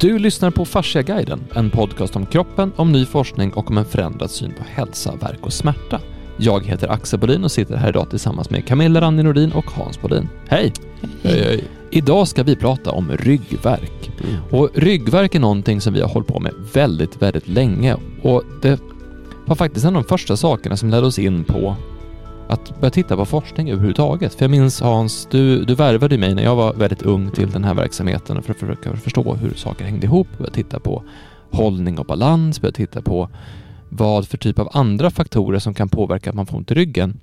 Du lyssnar på Fasciaguiden, en podcast om kroppen, om ny forskning och om en förändrad syn på hälsa, verk och smärta. Jag heter Axel Bodin och sitter här idag tillsammans med Camilla Randi Nordin och Hans Bodin. Hej! Hej, hej. Idag ska vi prata om ryggverk. Mm. Och ryggverk är någonting som vi har hållit på med väldigt, väldigt länge och det var faktiskt en av de första sakerna som ledde oss in på att börja titta på forskning överhuvudtaget. För jag minns Hans, du, du värvade mig när jag var väldigt ung till den här verksamheten för att försöka förstå hur saker hängde ihop, börja titta på hållning och balans, börja titta på vad för typ av andra faktorer som kan påverka att man får ont i ryggen.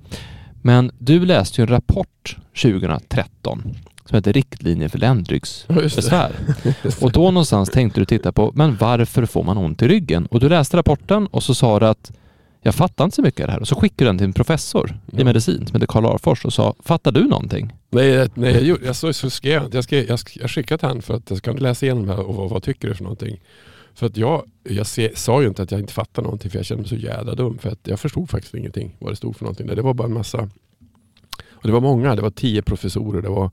Men du läste ju en rapport 2013 som heter Riktlinjer för ländryggsbesvär. Och då någonstans tänkte du titta på, men varför får man ont i ryggen? Och du läste rapporten och så sa du att jag fattar inte så mycket av det här. Och så skickade den till en professor i Ja. medicin som heter Karl Arfors och sa, fattar du någonting? Nej, nej jag, gjorde, jag, så, så skrev jag, skrev, jag, sk- jag skickade till han för att jag ska läsa igenom det här och vad, vad tycker du för någonting. För att jag, jag se, sa ju inte att jag inte fattar någonting för jag kände mig så jävla dum. För att jag förstod faktiskt ingenting vad det stod för någonting. Det var bara en massa, och det var många, det var tio professorer, det var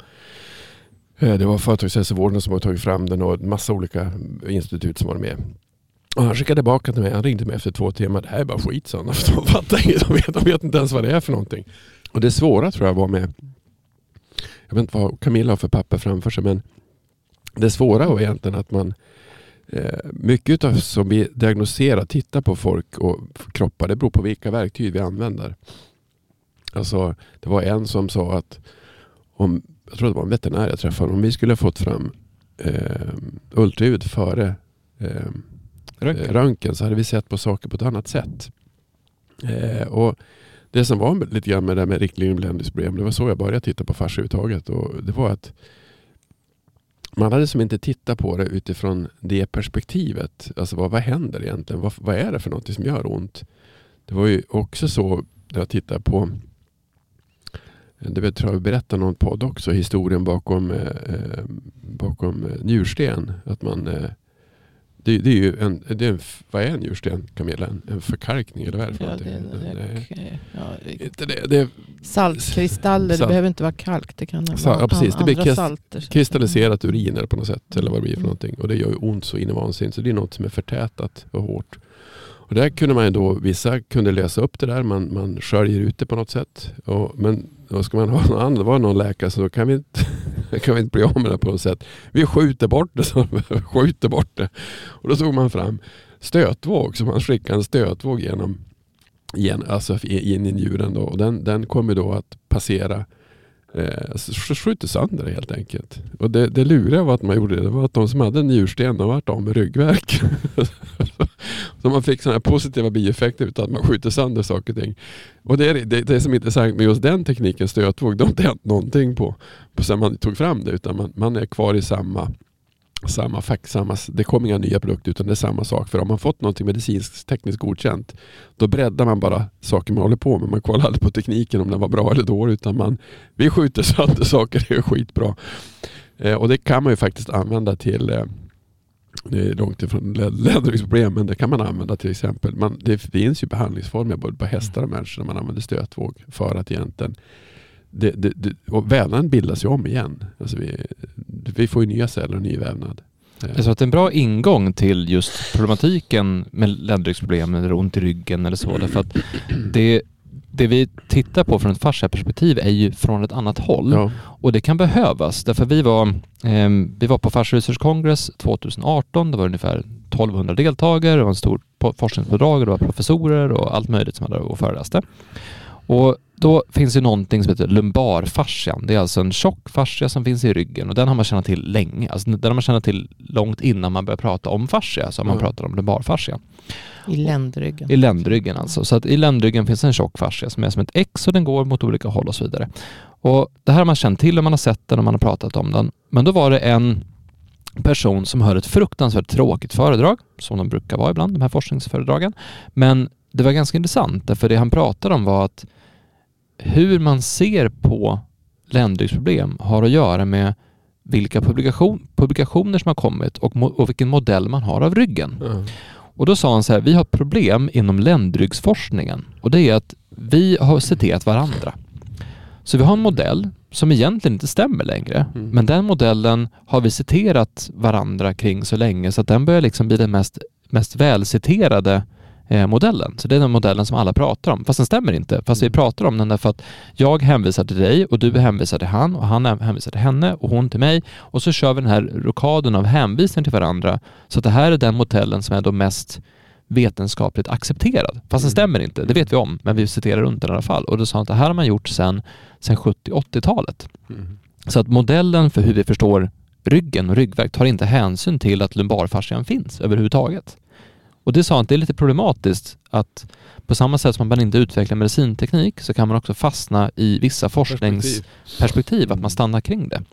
eh, det var företagshälsovården som har tagit fram den och en massa olika institut som var med. Och han skickade tillbaka till mig, han ringde mig efter två timmar. Det här är bara skit sa han. De fattar inget, de vet, de vet inte ens vad det är för någonting. Och det svåra tror jag var med, jag vet inte vad Camilla har för papper framför sig, men det svåra var egentligen att man eh, mycket av som vi diagnoserar, tittar på folk och kroppar, det beror på vilka verktyg vi använder. Alltså, det var en som sa att om, jag tror det var en veterinär jag träffade, om vi skulle ha fått fram eh, ultraljud före eh, Röntgen. Eh, röntgen så hade vi sett på saker på ett annat sätt. Eh, och det som var lite grann med det här med riktlinjer och bländningsproblem, det var så jag började titta på fars överhuvudtaget. Och det var att man hade som inte tittat på det utifrån det perspektivet. Alltså vad, vad händer egentligen? Vad, vad är det för något som gör ont? Det var ju också så när jag tittade på det vet, tror jag vi berättade någon podd också, historien bakom, eh, eh bakom eh, njursten. Att man, eh, det, det är ju en, det är en, vad är en njursten Camilla? En, en förkalkning eller vad är det för Ja, det, någonting? det, det, det, det är saltkristaller, det Salt. behöver inte vara kalk. Det kan Sa- vara ja, precis. Det blir salter. kristalliserat urin eller på något sätt. Eller vad det blir för Mm. någonting. Och det gör ju ont så in i vansinnigt. Så det är något som är förtätat och hårt. Och där kunde man ju då, vissa kunde lösa upp det där. Man, man sköljer ut det på något sätt. Och, men då ska man ha någon annan, det var någon läkare så då kan vi inte, kan vi inte bli av med det på något sätt. Vi skjuter bort det, så skjuter bort det. Och då tog man fram stötvåg, så man skickade en stötvåg genom igen, alltså in i njuren. Då. Och den, den kommer då att passera Eh, skjuter sönder det helt enkelt. Och det, det luriga var att man gjorde det, det var att de som hade njursten de vart av med ryggvärk. så man fick sådana här positiva bieffekter utan att man skjuter sönder saker och ting. Och det är det, det som är intressant med just den tekniken, stötvåg, det har inte hänt någonting på, på sen man tog fram det utan man, man är kvar i samma samma fack, samma, det kommer inga nya produkter utan det är samma sak. För om man fått något medicinskt tekniskt godkänt då breddar man bara saker man håller på med. Man kollar aldrig på tekniken om den var bra eller dålig utan man, vi skjuter sönder saker, det är skitbra. Eh, och det kan man ju faktiskt använda till eh, det är långt ifrån lä- men det kan man använda till exempel. Man, det finns ju behandlingsformer både på hästar och människor när man använder stötvåg för att egentligen det, det, det, och vävnaden bildas ju om igen. Alltså vi, vi får ju nya celler och ny vävnad. Eh, att en bra ingång till just problematiken med ländryggsproblem eller ont i ryggen eller så. Därför att det, det vi tittar på från ett fasciaperspektiv är ju från ett annat håll. Ja, Och det kan behövas. Därför vi var, ehm, vi var på Fascia Research Congress 2018. Det var ungefär 1200 deltagare. Det var en stor och det var professorer och allt möjligt som där och föreläste. Och då finns det någonting som heter lumbarfascian. Det är alltså en tjock fascia som finns i ryggen och den har man känt till länge. Alltså den har man känt till långt innan man började prata om fascia. Så har man Ja. pratat om lumbarfascia. I ländryggen. I ländryggen alltså. Så att i ländryggen finns en tjock fascia som är som ett X och den går mot olika håll och så vidare. Och det här har man känt till och man har sett den och man har pratat om den. Men då var det en person som höll ett fruktansvärt tråkigt föredrag, som de brukar vara ibland, de här forskningsföredragen. Men det var ganska intressant, därför det han pratade om var att hur man ser på ländryggsproblem har att göra med vilka publikation, publikationer som har kommit och, och vilken modell man har av ryggen. ja. Och då sa han så här, vi har problem inom ländryggsforskningen och det är att vi har citerat varandra. Så vi har en modell som egentligen inte stämmer längre. Mm. Men den modellen har vi citerat varandra kring så länge så att den börjar liksom bli den mest, mest välciterade modellen. Så det är den modellen som alla pratar om. Fast den stämmer inte. Fast vi pratar om den därför att jag hänvisar till dig och du hänvisar till han och han hänvisar till henne och hon till mig. Och så kör vi den här rokaden av hänvisningar till varandra. Så att det här är den modellen som är då mest vetenskapligt accepterad. Fast den Mm. stämmer inte, det vet vi om, men vi citerar runt den i alla fall. Och då sa han att det här har man gjort sedan sen 70-80-talet. Mm. Så att modellen för hur vi förstår ryggen och ryggvärk tar inte hänsyn till att lumbarfascian finns överhuvudtaget. Och det sa han det är lite problematiskt att på samma sätt som man inte utvecklar medicinteknik så kan man också fastna i vissa forskningsperspektiv, Perspektiv. att man stannar kring det.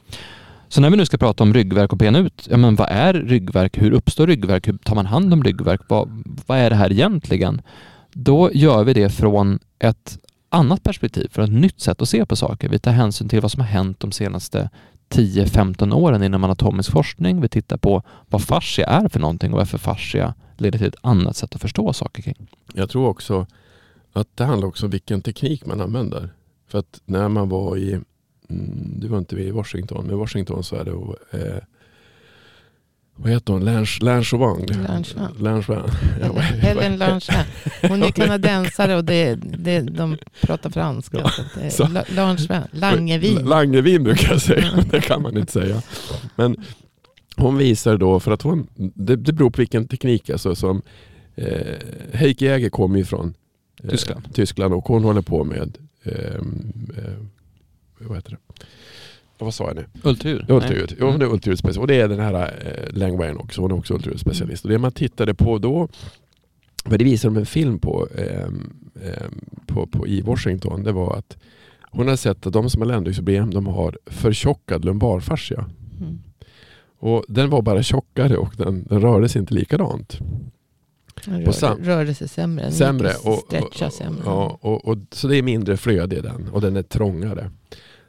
Så när vi nu ska prata om ryggvärk och bena ut, ja men vad är ryggvärk? Hur uppstår ryggvärk? Hur tar man hand om ryggvärk? Vad, vad är det här egentligen? Då gör vi det från ett annat perspektiv, från ett nytt sätt att se på saker. Vi tar hänsyn till vad som har hänt de senaste 10-15 åren inom anatomisk forskning. Vi tittar på vad fascia är för någonting och varför fascia leder till ett annat sätt att förstå saker kring. Jag tror också att det handlar också om vilken teknik man använder. För att när man var i, mm, du var inte i Washington, men i Washington så är det eh, vad heter hon? Lange Langevin. Langevin. Langevin. Ja, Helen- Langevin. Hon är kanadensare och det, det, de pratar franska. Ja, Så Langevin. Langevin. Langevin brukar jag säga, det kan man inte säga. Men hon visar då, för att hon, det, det beror på vilken teknik. Alltså, som, eh, Heike Jäger kommer ju från eh, Tyskland. Tyskland och hon håller på med ehm, eh, vad heter det? Vad sa jag nu? Ultraljud? Ultraljud. Jo, hon är ultraljudsspecialist. Och det är den här eh, Langwain också. Hon är också ultraljudsspecialist. Och det man tittade på då, vad det visade de en film på, ehm, på, på i Washington, det var att hon har sett att de som har ländryggsproblem, de har förtjockad lumbarfascia. Mm. Och den var bara tjockare och den, den rörde sig inte likadant. Den Rör, rörde sig sämre. Sämre. Och, stretcha och, sämre. ja, och, och, så det är mindre flöde i den och den är trångare.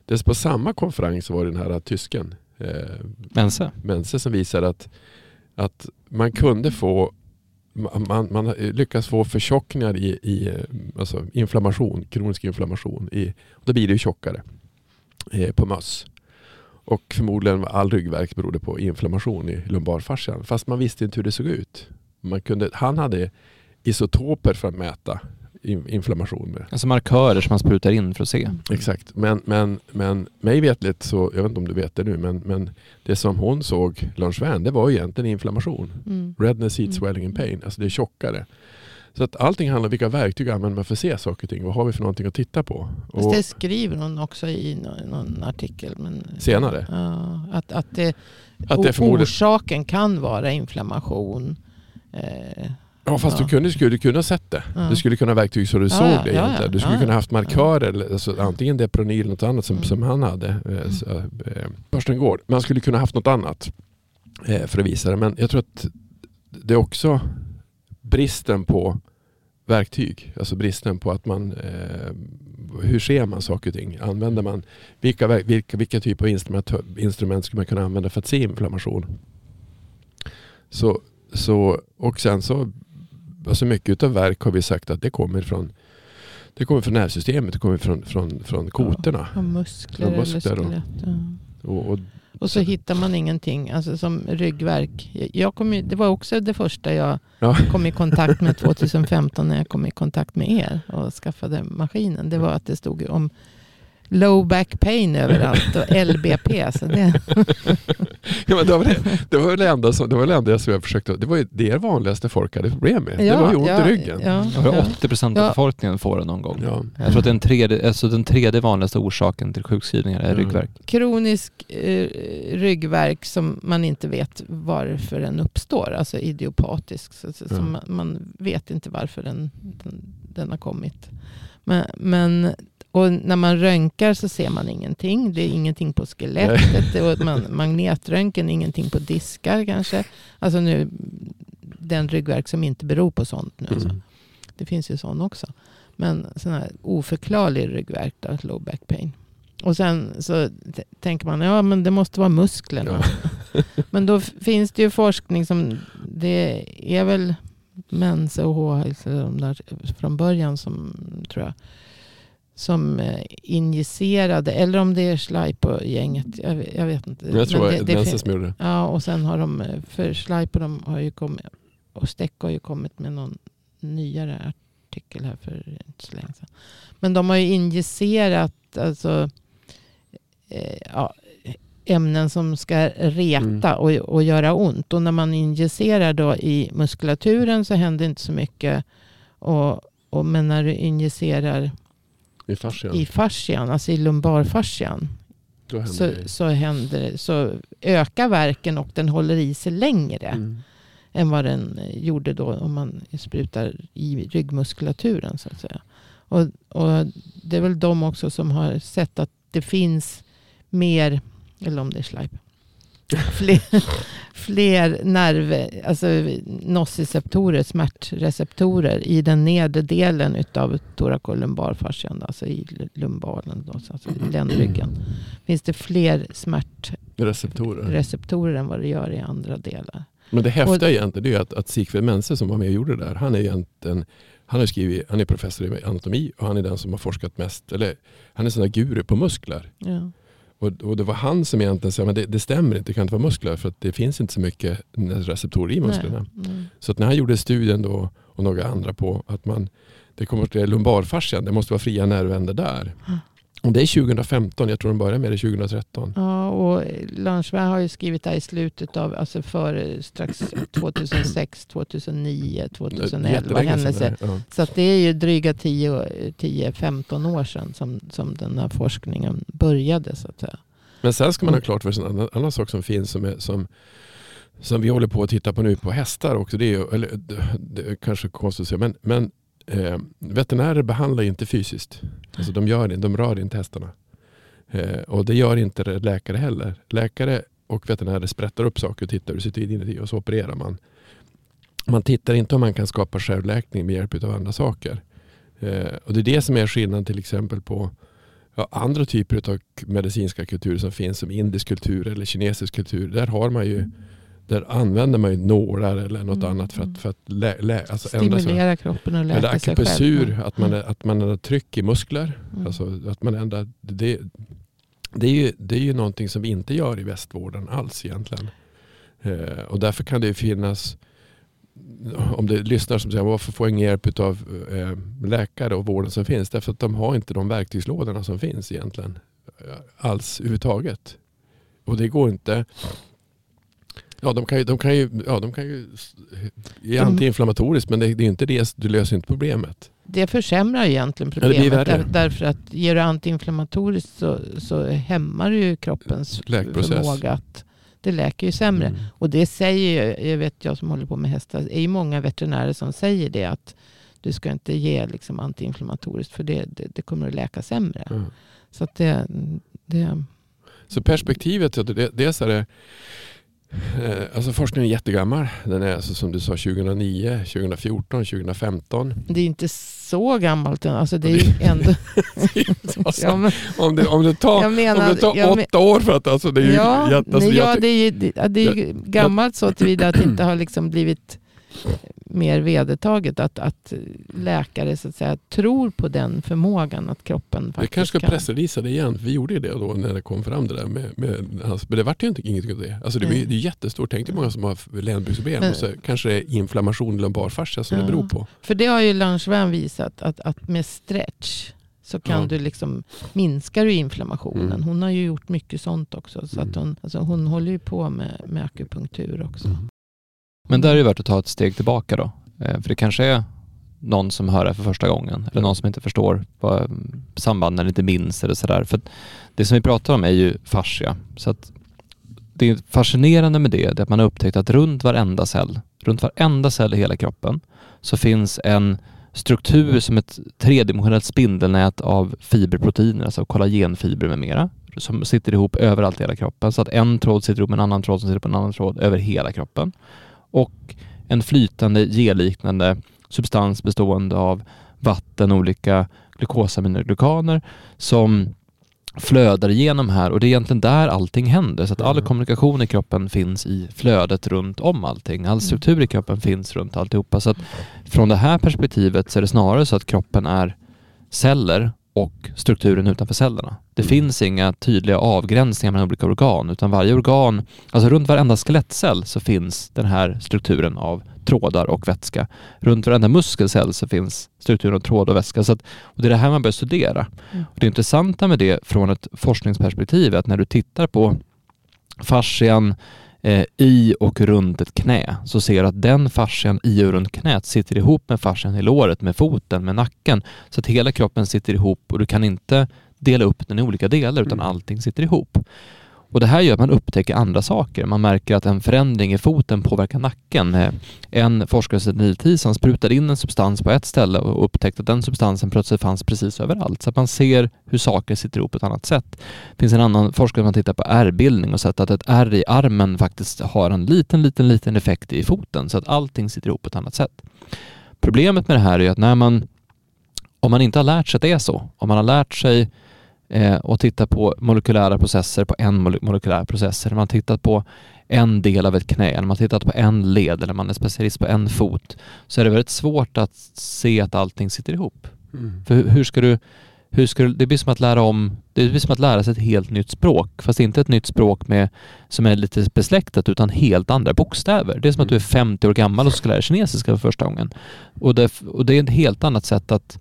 Dess på samma konferens var den här tysken, eh, Mense? Mense som visar att, att man kunde få man, man, lyckas få förtjockningar i, i eh, alltså inflammation, kronisk inflammation. I, då blir det ju tjockare eh, på möss. Och förmodligen all ryggvärk berodde på inflammation i lumbarfascian. Fast man visste inte hur det såg ut. Man kunde, han hade isotoper för att mäta inflammation med. Alltså markörer som man sprutar in för att se. Exakt, men, men, men mig vetligt så, jag vet inte om du vet det nu, men, men det som hon såg, Langevin, det var ju egentligen inflammation. Mm. Redness, heat, Mm. swelling and pain. Alltså det är tjockare. Så att allting handlar om vilka verktyg använder man för att se saker och ting. Vad har vi för någonting att titta på? Fast Och det skriver hon också i någon, någon artikel. Men, Senare? Ja, att, att, det, att det förmodligen... orsaken kan vara inflammation. Eh, Ja fast ja. du kunde, skulle kunna ha sett det. Ja. Du skulle kunna ha verktyg så du såg det egentligen. Du skulle kunna ja. haft markörer, alltså, antingen Depronyl eller något annat som, Mm. som han hade. Eh, så, eh, Torsten Gård. Man skulle kunna haft något annat eh, för att visa det. Men jag tror att det är också bristen på verktyg. Alltså bristen på att man, eh, hur ser man saker och ting? Använder man, vilka, vilka, vilka typer av instrument, instrument skulle man kunna använda för att se inflammation? Så, så, och sen så, alltså mycket av verk har vi sagt att det kommer från det kommer från nervsystemet, det kommer från, från, från kotorna. och muskler, Ja, muskler och-. Ja. Och, och, Och så hittar man ingenting, alltså som ryggverk. Jag kom det var också det första jag Ja. kom i kontakt med 2015 när jag kom i kontakt med er och skaffade maskinen. Det var att det stod om low back pain överallt och LBP. Så det, ja, men det, var det, det var det enda som, det var det enda som jag försökte, det var ju det vanligaste folk hade problem med. det var ju ont ja, i ryggen. Ja, Jag ja. 80 procent av Ja. befolkningen får det någon gång. Ja. Jag tror att den tredje, alltså den tredje vanligaste orsaken till sjukskrivningar är Mm. ryggvärk. Kronisk eh, ryggverk som man inte vet varför den uppstår. Alltså idiopatisk. Så, så, Ja. som man, man vet inte varför den, den, den har kommit. Men, men, och när man röntgar så ser man ingenting. Det är ingenting på skelettet. Är, man, magnetröntgen, ingenting på diskar kanske. Alltså nu, den ryggverk som inte beror på sånt nu. Mm. Det finns ju sån också. Men sån här oförklarlig ryggvärk, då, low back pain. Och sen så tänker man, ja men det måste vara musklerna. Men då finns det ju forskning som, det är väl Mense och H, från början som tror jag, som eh, injicerade, eller om det är Schleipo-gänget, jag, jag vet inte. Men jag tror Men det, det, det som gjorde det. Ja, och sen har de, eh, för Schleipo de har ju kommit, och Steck har ju kommit med någon nyare artikel här för inte så länge sedan. Men de har ju injicerat alltså, eh, ja, ämnen som ska reta och, och göra ont. Och när man injicerar då i muskulaturen så händer inte så mycket. Och, och, men när du injicerar I fascian. i fascian, alltså i lumbarfascian, så, det. så, händer, så ökar verken och den håller i sig längre Mm. än vad den gjorde då om man sprutar i ryggmuskulaturen. Så att säga. Och, och det är väl de också som har sett att det finns mer, eller om det är Schleip, fler, fler nerv, alltså nociceptorer, smärtreceptorer i den nedre delen utav thoracolumbarfascian, alltså i lumbalen, alltså i ländryggen. Finns det fler smärtreceptorer Receptorer. än vad det gör i andra delar. Men det häftiga Och- egentligen det är att, att Sigfrid Mense som var med och gjorde det där. Han är egentligen han har skrivit, han är professor i anatomi och han är den som har forskat mest, eller han är sån där guru på muskler. Ja. Och, och det var han som egentligen sa, men det, det stämmer inte, det kan inte vara muskler för att det finns inte så mycket receptorer i musklerna. Nej. Så att när han gjorde studien då och några andra på att man, det kommer till lumbarfascian, det måste vara fria nervändar där. Mm. Och det är 2015, jag tror de började med det 2013. Ja, och Langevin har ju skrivit det här i slutet av, alltså före strax 2006, 2009, 2011 Jättelänge sedan händelser. Ja. Så att det är ju dryga 10-15 år sedan som, som den här forskningen började så att säga. Men sen ska man ha klart för sig en annan, annan sak som finns som, är, som, som vi håller på att titta på nu på hästar också. Det är, eller, det är kanske konstigt att säga men, men eh, veterinärer behandlar ju inte fysiskt. Alltså de, gör det, de rör inte hästarna. Eh, och det gör inte läkare heller. Läkare och veterinärer sprättar upp saker och tittar hur det sitter inuti och så opererar man. Man tittar inte om man kan skapa självläkning med hjälp av andra saker. Eh, och det är det som är skillnaden till exempel på ja, andra typer av medicinska kulturer som finns som indisk kultur eller kinesisk kultur. Där har man ju där använder man ju nålar eller något Mm, annat för mm. att, för att lä, lä, alltså. Stimulera kroppen och läka sig själv. att man, att man har tryck i muskler. Mm. Alltså att man ändrar, det, det, är ju, det är ju någonting som vi inte gör i västvården alls egentligen. Eh, och därför kan det ju finnas, om det lyssnar som säger varför får jag ingen hjälp av eh, läkare och vården som finns? Därför att de har inte de verktygslådorna som finns egentligen. Eh, alls överhuvudtaget. Och det går inte. Ja, de kan ju, de kan ju, ja, de kan ju är Mm. antiinflammatoriskt men det, det är inte det, du löser inte problemet. Det försämrar egentligen Ja, det problemet. värre. där, därför att ger du antiinflammatoriskt så, så hämmar du ju kroppens Läkprocess. förmåga att det läker ju sämre. Mm. Och det säger ju, jag vet jag som håller på med hästar, det är ju många veterinärer som säger det att du ska inte ge liksom antiinflammatoriskt för det, det, det kommer att läka sämre. Ja. Så att det, det Så perspektivet, ja, det, dels är det Alltså forskningen är jättegammal. Den är alltså som du sa 2009, 2014, 2015. Det är inte så gammalt. Alltså det är ändå... Alltså, ja, men, om, det, om det tar, menar, om det tar jag men- åtta år för att alltså det är ju ja, jätte- alltså, nej, ja, det är ju det, är gammalt så tillvida att det inte har liksom blivit mer vedertaget att, att läkare så att säga, tror på den förmågan att kroppen Vi faktiskt kanske ska kan. pressreleasa det igen. Vi gjorde det då när det kom fram det där. Med, med hans, men det vart ju inte inget av det. Alltså det, Nej. det är jättestort. Tänk dig många som har ländryggsproblem Men- och så kanske det är inflammation i lumbarfascia som Ja. det beror på. För det har ju Langevin visat att, att med stretch så kan Ja. du liksom minska du inflammationen. Mm. Hon har ju gjort mycket sånt också. Så att Mm. hon, alltså hon håller ju på med, med akupunktur också. Mm. Men där är det värt att ta ett steg tillbaka då. Eh, för det kanske är någon som hör det för första gången eller någon som inte förstår vad eh, sambanden eller inte minns eller sådär. För det som vi pratar om är ju fascia. Så att det fascinerande med det, det är att man har upptäckt att runt varenda cell, runt varenda cell i hela kroppen så finns en struktur som ett tredimensionellt spindelnät av fiberproteiner, alltså kollagenfibrer med mera, som sitter ihop överallt i hela kroppen. Så att en tråd sitter ihop med en annan tråd som sitter på en annan tråd över hela kroppen. Och en flytande gelliknande substans bestående av vatten, olika glukosaminoglykaner som flödar igenom här och det är egentligen där allting händer. Så att all Mm. kommunikation i kroppen finns i flödet runt om allting. All struktur i kroppen finns runt alltihopa. Så att från det här perspektivet så är det snarare så att kroppen är celler och strukturen utanför cellerna. Det Mm. finns inga tydliga avgränsningar mellan olika organ utan varje organ, alltså runt varenda skelettcell så finns den här strukturen av trådar och vätska. Runt varenda muskelcell så finns strukturen av tråd och vätska. Så att, och det är det här man bör studera. Mm. Och det intressanta med det från ett forskningsperspektiv är att när du tittar på fascian eh, i och runt ett knä så ser du att den fascian i och runt knät sitter ihop med fascian i låret, med foten, med nacken. Så att hela kroppen sitter ihop och du kan inte dela upp den i olika delar utan Mm. allting sitter ihop. Och det här gör att man upptäcker andra saker. Man märker att en förändring i foten påverkar nacken. Eh, En forskare som Neil Teese, han sprutade in en substans på ett ställe och upptäckte att den substansen plötsligt fanns precis överallt. Så att man ser hur saker sitter ihop på ett annat sätt. Det finns en annan forskare som tittar på ärrbildning och sett att ett ärr i armen faktiskt har en liten, liten, liten effekt i foten så att allting sitter ihop på ett annat sätt. Problemet med det här är att när man, om man inte har lärt sig att det är så, om man har lärt sig eh, att titta på molekylära processer på en mole- molekylär process, eller man tittat på en del av ett knä, eller man tittat på en led, eller man är specialist på en fot, så är det väldigt svårt att se att allting sitter ihop. Mm. För hur, hur ska du, hur ska du, det blir som att lära om, det blir som att lära sig ett helt nytt språk, fast inte ett nytt språk med, som är lite besläktat utan helt andra bokstäver. Det är som att du är 50 år gammal och ska lära kinesiska för första gången. Och det, och det är ett helt annat sätt att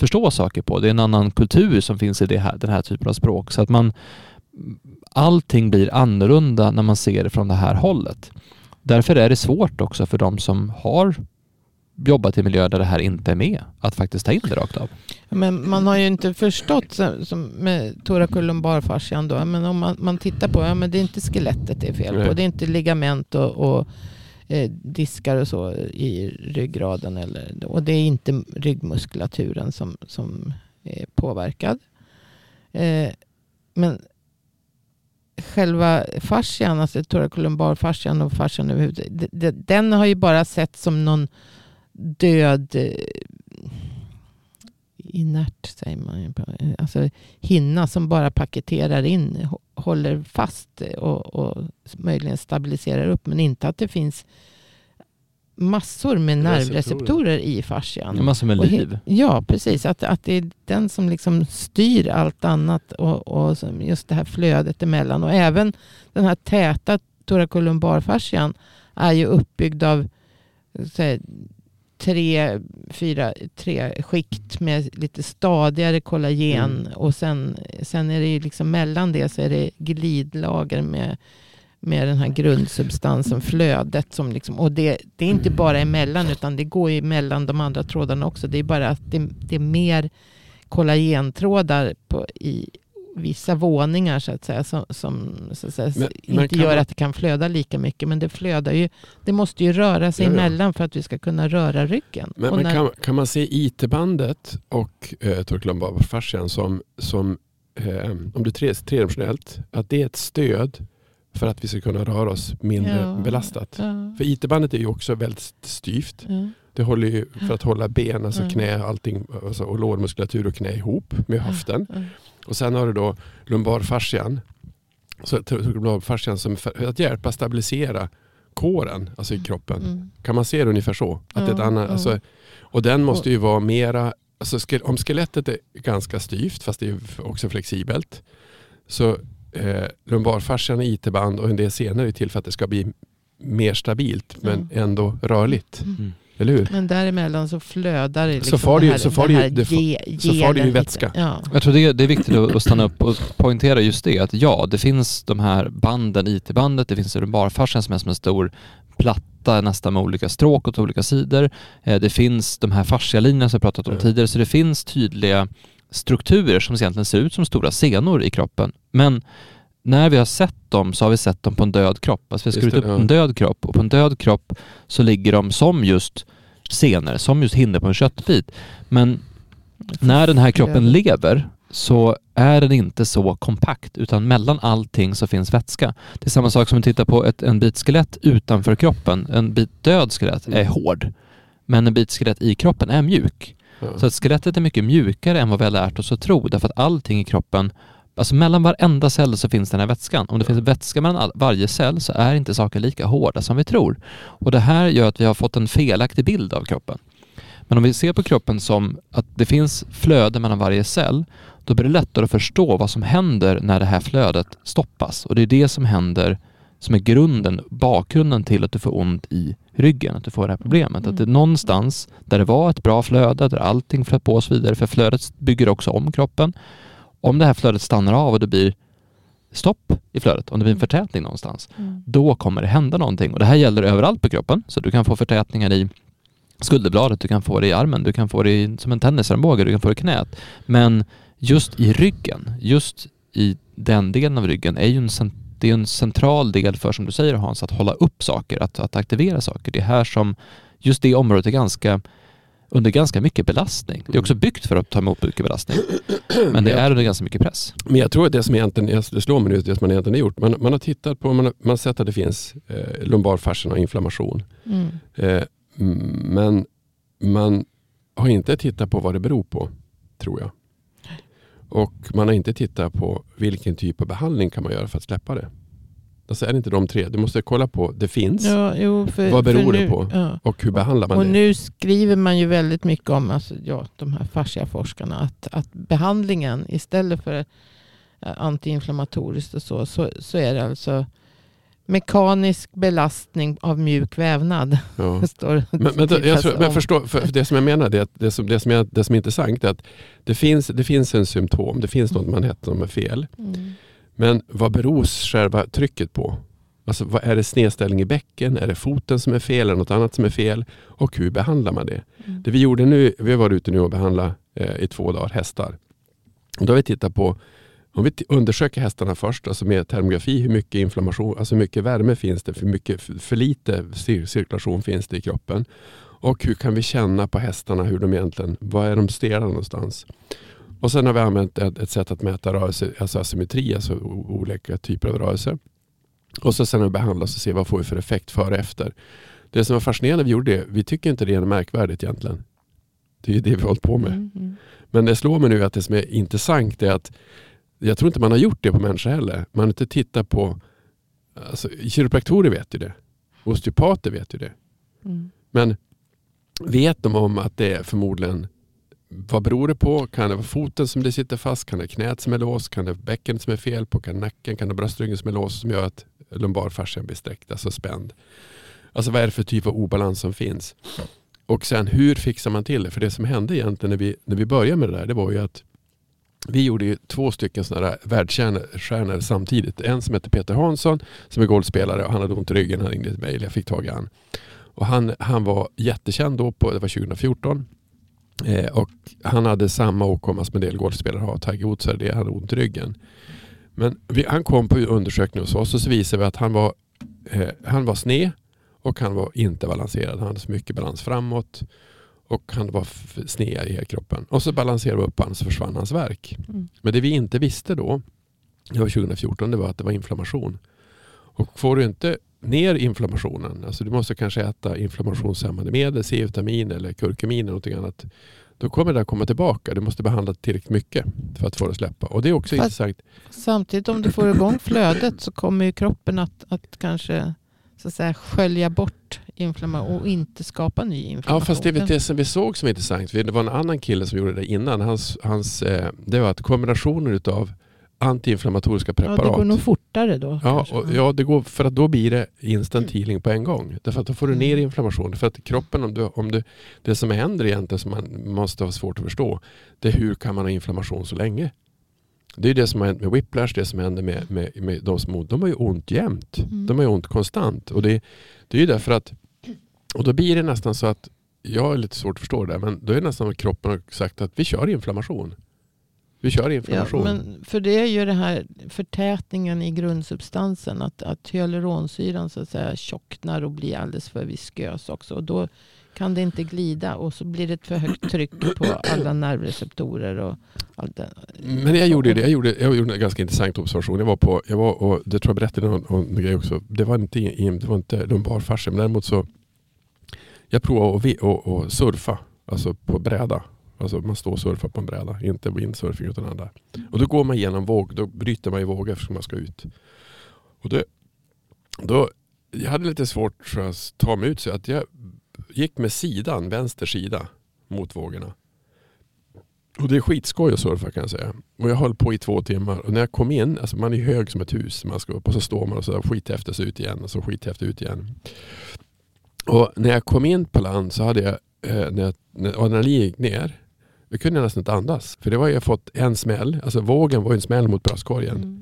förstå saker på. Det är en annan kultur som finns i det här, den här typen av språk. Så att man, allting blir annorlunda när man ser det från det här hållet. Därför är det svårt också för de som har jobbat i miljöer där det här inte är med, att faktiskt ta in det rakt av. Men man har ju inte förstått som med thoracolumbarfascian då. Men om man, man tittar på, ja men det är inte skelettet det är fel på. Det är inte ligament och, och eh, diskar och så i ryggraden. Eller, och det är inte ryggmuskulaturen som, som är påverkad. Eh, men själva fascian, alltså thoracolumbarfascian och fascian överhuvudtaget, den har ju bara sett som någon död eh, inert, säger man Alltså hinna som bara paketerar in, håller fast och, och möjligen stabiliserar upp. Men inte att det finns massor med Receptorer. nervreceptorer i fascian. Det är massor med liv. Ja, precis. Att, att det är den som liksom styr allt annat och, och just det här flödet emellan. Och även den här täta thoracolumbarfascian är ju uppbyggd av så här, tre, fyra, tre skikt med lite stadigare kollagen. Mm. Och sen, sen är det ju liksom mellan det så är det glidlager med med den här grundsubstansen, flödet. Som liksom, och det, det är inte bara emellan utan det går ju mellan de andra trådarna också. Det är bara att det, det är mer kollagentrådar på, i vissa våningar så att säga. Som, som så att säga, Men- inte gör man- att det kan flöda lika mycket. Men det flödar ju. Det måste ju röra sig Ja, ja. emellan för att vi ska kunna röra ryggen. Men, men när- kan, kan man se IT-bandet och eh, thoracolumbarfascian som, som eh, om det är tre- tredimensionellt, att det är ett stöd för att vi ska kunna röra oss mindre Ja. belastat. För IT-bandet är ju också väldigt styvt. Det håller ju för att hålla ben, alltså Mm. knä, allting, alltså, och lårmuskulatur och knä ihop med höften. Ja. Och sen har du då lumbarfascian. Så lumbarfascian som för att hjälpa stabilisera kåren, alltså i kroppen. Mm. Kan man se det ungefär så? Att är ett annat, alltså, och den måste ju vara mera, alltså, om skelettet är ganska styvt fast det är också flexibelt. Så eh, lumbarfascian är IT-band och en del senare är till för att det ska bli mer stabilt men ändå rörligt. Mm. Eller hur? Men däremellan så flödar det. Liksom far det ju- här- så far det ju- det så far det ju vätska. Ja. Jag tror det, det är viktigt att stanna upp och poängtera just det att ja, det finns de här banden, IT-bandet, det finns lumbarfascian som är som en stor platta nästan med olika stråk åt olika sidor. Eh, Det finns de här fascialinjerna som jag pratat om Ja. tidigare, så det finns tydliga strukturer som egentligen ser ut som stora senor i kroppen. Men när vi har sett dem så har vi sett dem på en död kropp. Alltså vi har skurit upp ja. en död kropp och på en död kropp så ligger de som just senor, som just hinder på en köttbit. Men när den här kroppen lever så är den inte så kompakt utan mellan allting så finns vätska. Det är samma sak som att titta på ett, en bit skelett utanför kroppen. En bit död skelett är Mm. hård men en bit skelett i kroppen är mjuk. Så att skelettet är mycket mjukare än vad vi har lärt oss att tro därför att allting i kroppen Alltså mellan varenda cell så finns den här vätskan. Om det finns vätska mellan varje cell så är inte saker lika hårda som vi tror. Och det här gör att vi har fått en felaktig bild av kroppen. Men om vi ser på kroppen som att det finns flöde mellan varje cell, då blir det lättare att förstå vad som händer när det här flödet stoppas. Och det är det som händer som är grunden, bakgrunden till att du får ont i ryggen, att du får det här problemet. Mm. Att det är någonstans där det var ett bra flöde, där allting flöt på och så vidare, för flödet bygger också om kroppen. Om det här flödet stannar av och det blir stopp i flödet, om det blir en Mm. förtätning någonstans, Mm. då kommer det hända någonting. Och det här gäller överallt på kroppen, så du kan få förtätningar i skulderbladet, du kan få det i armen, du kan få det i, som en tennisarmbåge, du kan få det i knät. Men just i ryggen, just i den delen av ryggen är ju en, det är en central del för, som du säger Hans, att hålla upp saker, att, att aktivera saker. Det är här som just det området är ganska under ganska mycket belastning. Det är också byggt för att ta emot mycket belastning. Men det är under ganska mycket press. Men jag tror att det som egentligen, det slår mig nu, det som man egentligen har gjort, man, man har tittat på, man har, man har sett att det finns eh, lumbarfascian och inflammation. Mm. Eh, mm, men man har inte tittat på vad det beror på, tror jag. Och man har inte tittat på vilken typ av behandling kan man göra för att släppa det. Alltså är det inte de tre? Du måste kolla på, det finns Ja, jo, för, Vad beror för det nu, på? Ja. och hur behandlar man Och det? nu skriver man ju väldigt mycket om, alltså, ja, de här fasciaforskarna, att, att behandlingen istället för eh, antiinflammatoriskt och så, så, så är det alltså mekanisk belastning av mjuk vävnad. Ja. Det står Men, men, det- jag tror, men om. förstå, för för det som jag menar, det, det, som, det, som är, det som är intressant är att det finns, det finns en symptom, det finns något man heter som är fel. Mm. Men vad beror själva trycket på? Alltså, vad är det snedställning i bäcken? Är det foten som är fel eller något annat som är fel? Och hur behandlar man det? Mm. Det vi gjorde nu, vi har varit ute nu och behandlat eh, i två dagar hästar. Och då har vi tittat på, om vi undersöker hästarna först, alltså med termografi, hur mycket inflammation, alltså hur mycket värme finns det, för, mycket, för, för lite cir- cirkulation finns det i kroppen. Och hur kan vi känna på hästarna hur de egentligen, var är de stela någonstans? Och sen har vi använt ett, ett sätt att mäta rörelse, alltså asymmetri, alltså olika typer av rörelse. Och så sen har vi behandlat och se vad får vi för effekt före och efter. Det som var fascinerande vi gjorde det, vi tycker inte det är märkvärdigt egentligen. Det är ju det vi har hållit på med. Mm, mm. Men det slår mig nu att det som är intressant är att jag tror inte man har gjort det på människor heller. Man har inte tittat på, alltså, kiropraktorer vet ju det. Osteopater vet ju det. Mm. Men vet de om att det är förmodligen, vad beror det på? Kan det vara foten som det sitter fast? Kan det vara knät som är låst? Kan det vara bäckenet som är fel på? Kan det nacken? Kan det vara bröstryggen som är låst som gör att lumbarfascian blir sträckt, alltså spänd? Alltså vad är det för typ av obalans som finns? Och sen hur fixar man till det? För det som hände egentligen när vi, när vi började med det där, det var ju att vi gjorde ju två stycken sådana där världsstjärnor samtidigt. En som heter Peter Hansson som är golfspelare och han hade ont i ryggen. Han ringde till mig, jag fick tag i han. Och han, han var jättekänd då, på, det var 2014. Eh, och han hade samma åkomma som en del golfspelare har. Tiger Woods hade det, han hade ont i ryggen. Men vi, han kom på undersökning hos oss och så visade vi att han var, eh, han var sned och han var inte balanserad. Han hade så mycket balans framåt och han var sned i hela kroppen. Och så balanserade vi upp honom så försvann hans verk. Mm. Men det vi inte visste då, det var 2014, det var att det var inflammation. Och får du inte ner inflammationen, alltså du måste kanske äta inflammationshämmande medel, C-vitamin eller kurkumin eller någonting annat. Då kommer det att komma tillbaka. Du måste behandla tillräckligt mycket för att få det att släppa. Och det är också Fast- intressant. Samtidigt om du får igång flödet så kommer ju kroppen att, att kanske så att säga, skölja bort inflammation och inte skapa ny inflammation. Ja, fast det det som vi såg som intressant. Det var en annan kille som gjorde det innan. Hans, hans, eh, det var att kombinationen av antiinflammatoriska ja, preparat. det går nog fortare då. Ja, och, ja det går, för att då blir det instant healing på en gång. Därför att då får du ner Mm. inflammation. För att kroppen, om du, om du, det som händer egentligen som man måste ha svårt att förstå, det är hur kan man ha inflammation så länge? Det är det som har hänt med whiplash, det som händer med, med, med de som. De har ju ont jämt. Mm. De har ju ont konstant. Och det, det är ju därför att, och då blir det nästan så att, jag har lite svårt att förstå det, men då är det nästan att kroppen har sagt att vi kör inflammation. Vi kör Ja, inflammation. men för det är ju det här förtätningen i grundsubstansen. Att, att hyaluronsyran så att säga tjocknar och blir alldeles för viskös också. Och då kan det inte glida och så blir det ett för högt tryck på alla nervreceptorer. Och allt det. Men jag gjorde det. Jag gjorde, jag gjorde en ganska intressant observation. Jag var på, jag var, och det tror jag berättade någon, någon grej också. Det var inte, det var inte lumbarfascia, men däremot så jag provade att, att, att surfa, alltså på bräda. Alltså man står och surfar på en bräda, inte windsurfing utan andra. Och då går man igenom våg, då bryter man i vågor eftersom man ska ut. Och det, då, jag hade lite svårt att ta mig ut så att jag gick med sidan, vänster sida mot vågorna. Och det är skitskoj att surfa kan jag säga. Och jag höll på i två timmar och när jag kom in, alltså man är hög som ett hus, man ska upp och så står man och så efter sig ut igen och så skithäftigt ut igen. Och när jag kom in på land så hade jag, eh, när, när adrenalin gick ner, då kunde jag nästan inte andas. För det var jag fått en smäll, alltså vågen var en smäll mot bröstkorgen. Mm.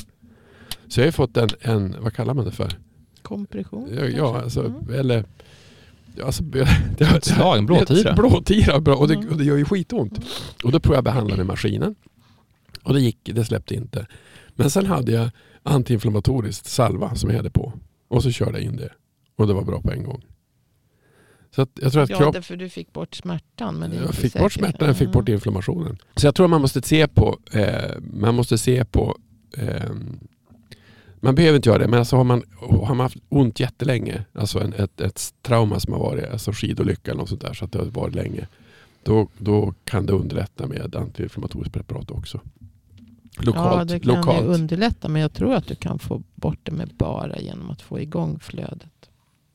Så jag har fått en, en, vad kallar man det för? Kompression Ja, ja alltså, Mm. eller Alltså, det, Ett slag, en blåtira. Blåtira, bra. Och, det, Mm. och det gör ju skitont. Och då provade jag behandla med maskinen. Och det gick, det släppte inte. Men sen hade jag antiinflammatoriskt salva som jag hade på. Och så körde jag in det. Och det var bra på en gång. Så att jag tror att Ja, kropp, därför du fick bort smärtan. Men jag fick säkert. bort smärtan, jag fick bort Mm. inflammationen. Så jag tror man måste se på, eh, man måste se på eh, man behöver inte göra det, men alltså har, man, har man haft ont jättelänge, alltså en, ett, ett trauma som har varit, alltså skidolycka eller något sånt där, så att det har varit länge, då, då kan det underlätta med antiinflammatoriskt preparat också. Lokalt. Ja, det kan lokalt. underlätta. Men jag tror att du kan få bort det med bara genom att få igång flödet.